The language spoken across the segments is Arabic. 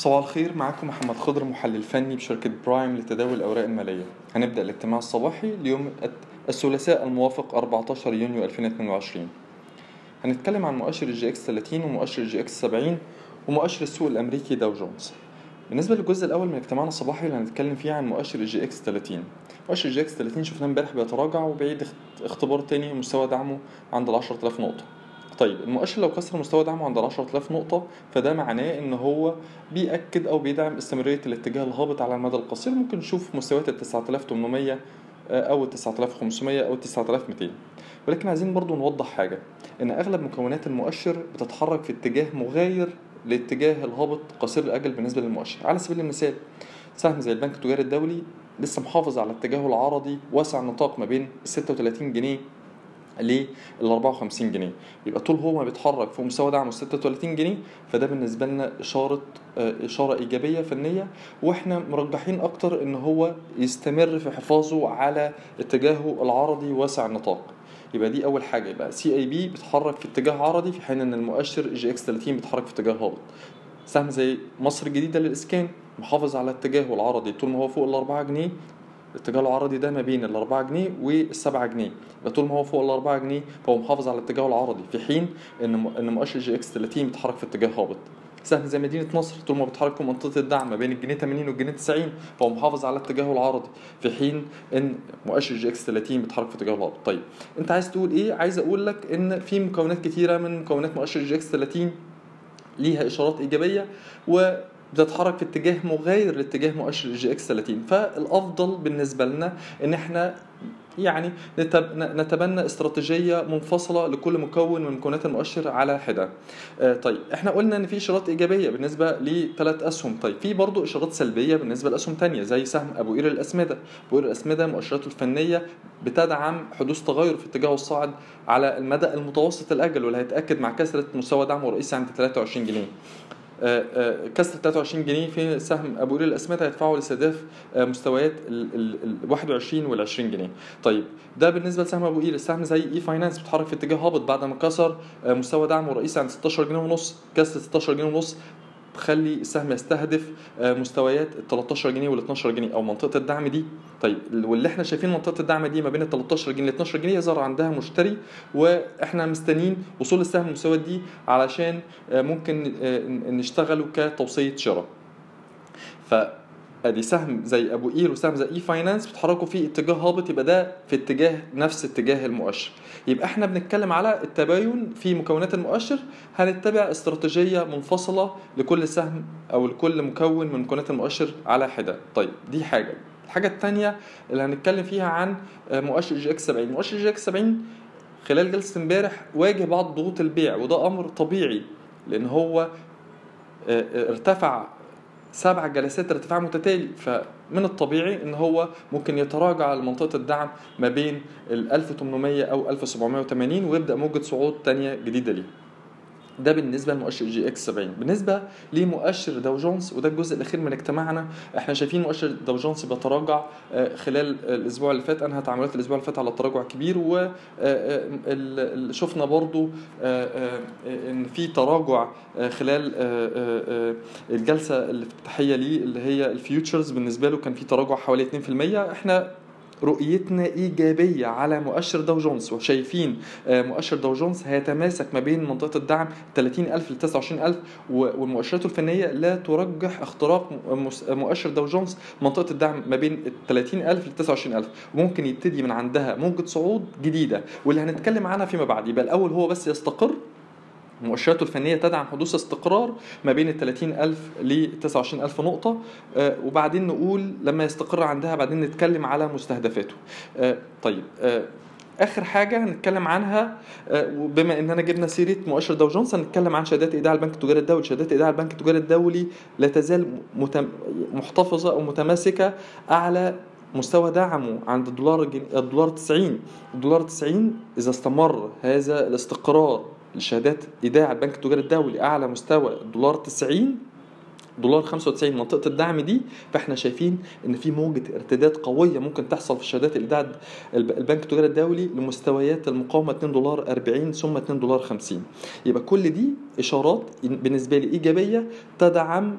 صباح الخير معاكم محمد خضر محلل فني بشركة برايم لتداول الأوراق المالية. هنبدأ الاجتماع الصباحي ليوم الثلاثاء الموافق 14 يونيو 2022 هنتكلم عن مؤشر ال EGX 30 ومؤشر ال EGX 70 ومؤشر السوق الأمريكي داو جونز بالنسبة للجزء الأول من اجتماعنا الصباحي اللي هنتكلم فيه عن مؤشر ال EGX 30 مؤشر ال EGX 30 شفناه امبارح بيتراجع وبيعيد اختبار تاني مستوى دعمه عند ال 10000 نقطة. طيب المؤشر لو كسر مستوى دعمه عند 10000 نقطة فده معناه إن هو بيأكد أو بيدعم استمرارية الاتجاه الهابط على المدى القصير. ممكن نشوف مستويات ال 9800 أو ال 9500 أو ال 9200 ولكن عايزين برضو نوضح حاجة إن أغلب مكونات المؤشر بتتحرك في اتجاه مغاير لاتجاه الهابط قصير الأجل بالنسبة للمؤشر. على سبيل المثال سهم زي البنك التجاري الدولي لسه محافظ على اتجاهه العرضي واسع النطاق ما بين 36 جنيه لل 54 جنيه. يبقى طول هو ما بيتحرك في مستوى دعمه 36 جنيه فده بالنسبة لنا إشارة إشارة إيجابية فنية وإحنا مرجحين أكتر إن هو يستمر في حفاظه على اتجاهه العرضي واسع النطاق. يبقى دي أول حاجة. يبقى CIB بيتحرك في اتجاه عرضي في حين إن المؤشر EGX 30 بيتحرك في اتجاه هابط. سهم زي مصر الجديدة للإسكان محافظ على اتجاهه العرضي. طول ما هو فوق ال 4 جنيه الاتجاه العرضي ده ما بين ال 4 جنيه وال 7 جنيه. يبقى طول ما هو فوق ال 4 جنيه فهو محافظ على اتجاهه العرضي في حين إن إن مؤشر EGX 30 بيتحرك في اتجاه هابط. سهم زي مدينة نصر طول ما بيتحرك في منطقة الدعم ما بين الجنيه 80 والجنيه 90 فهو محافظ على اتجاهه العرضي في حين إن مؤشر EGX 30 بيتحرك في اتجاه الهابط. طيب أنت عايز تقول إيه؟ عايز أقول لك إن في مكونات كتيرة من مكونات مؤشر EGX 30 ليها إشارات إيجابية و بتتحرك في اتجاه مغاير لاتجاه مؤشر ال EGX 30 فالأفضل بالنسبة لنا إن إحنا يعني نتبنى استراتيجية منفصلة لكل مكون من مكونات المؤشر على حدة. آه طيب إحنا قلنا إن في إشارات إيجابية بالنسبة لثلاث أسهم، طيب في برضه إشارات سلبية بالنسبة لأسهم ثانية زي سهم أبو قير الأسمدة، أبو قير الأسمدة مؤشراته الفنية بتدعم حدوث تغير في اتجاهه الصاعد على المدى المتوسط الأجل واللي هيتأكد مع كسره مستوى دعمه الرئيسي عند 23 جنيه. كسر 23 جنيه في سهم أبو قير الأسمدة هيدفعه لاستهداف مستويات ال 21 وال 20 جنيه. طيب ده بالنسبة لسهم أبو قير، السهم زي e-finance بيتحرك في اتجاه هابط بعد ما كسر مستوى دعمه الرئيسي عند 16 جنيه ونص، كسر 16 جنيه ونص تخلي السهم يستهدف مستويات ال 13 جنيه وال 12 جنيه أو منطقة الدعم دي. طيب واللي إحنا شايفين منطقة الدعم دي ما بين ال 13 جنيه ل 12 جنيه يظهر عندها مشتري وإحنا مستنيين وصول السهم المستويات دي علشان ممكن نشتغله كتوصية شراء. ف أدي سهم زي أبو قير وسهم زي e-finance بيتحركوا في اتجاه هابط يبقى ده في اتجاه نفس اتجاه المؤشر. يبقى إحنا بنتكلم على التباين في مكونات المؤشر هنتبع استراتيجية منفصلة لكل سهم أو لكل مكون من مكونات المؤشر على حدة. طيب دي حاجة. الحاجة الثانية اللي هنتكلم فيها عن مؤشر EGX 70 مؤشر EGX 70 خلال جلسة امبارح واجه بعض ضغوط البيع وده أمر طبيعي لأن هو ارتفع سبع جلسات ارتفاع متتالي فمن الطبيعي إن هو ممكن يتراجع لمنطقه الدعم ما بين ال 1800 أو 1780 ويبدأ موجة صعود تانية جديدة ليه. ده بالنسبة لمؤشر EGX 70 بالنسبة لمؤشر داو جونز وده الجزء الأخير من اجتماعنا إحنا شايفين مؤشر داو جونز بيتراجع خلال الأسبوع اللي فات انهى تعاملات الأسبوع اللي فات على تراجع كبير و شفنا برضو إن في تراجع خلال الجلسة الافتتاحية ليه اللي هي ال futures بالنسبة له كان في تراجع حوالي 2% إحنا رؤيتنا إيجابية على مؤشر داو جونز وشايفين مؤشر داو جونز هيتماسك ما بين منطقة الدعم 30000 ل 29000 ومؤشراته الفنية لا ترجح اختراق مؤشر داو جونز منطقة الدعم ما بين 30000 ل 29000 وممكن يبتدي من عندها موجة صعود جديدة. واللي هنتكلم عنها فيما بعد يبقى الأول هو بس يستقر مؤشراته الفنية تدعم حدوث استقرار ما بين ال 30000 ل 29000 نقطة. آه وبعدين نقول لما يستقر عندها بعدين نتكلم على مستهدفاته. آه طيب آه آخر حاجة هنتكلم عنها بما إننا جبنا سيرة مؤشر داو جونز هنتكلم عن شهادات إيداع البنك التجاري الدولي. شهادات إيداع البنك التجاري الدولي لا تزال محتفظة أو متماسكة اعلى مستوى دعمه عند الدولار الدولار 90 الدولار 90 إذا استمر هذا الاستقرار لشهادات إيداع البنك التجاري الدولي أعلى مستوى الدولار 90 دولار 95 منطقة الدعم دي. فإحنا شايفين إن في موجة ارتداد قوية ممكن تحصل في شهادات الايداع البنك التجاري الدولي لمستويات المقاومة 2 دولار 40 ثم 2 دولار 50 يبقى كل دي إشارات بالنسبة لي إيجابية تدعم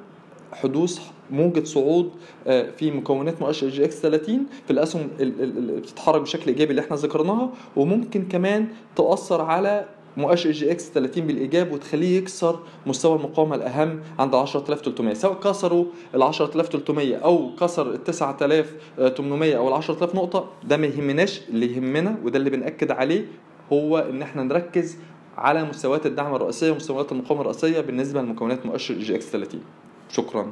حدوث موجة صعود آه، في مكونات مؤشر EGX 30 في الأسهم اللي بتتحرك بشكل إيجابي اللي إحنا ذكرناها وممكن كمان تؤثر على مؤشر EGX 30 بالإيجاب وتخليه يكسر مستوى المقاومة الأهم عند 10300 سواء كسروا ال 10300 أو كسر ال 9800 أو ال 10000 نقطة ده ما يهمناش اللي يهمنا وده اللي بنأكد عليه هو إن إحنا نركز على مستويات الدعم الرئيسية ومستويات المقاومة الرئيسية بالنسبة لمكونات مؤشر جي إكس 30 شكرا.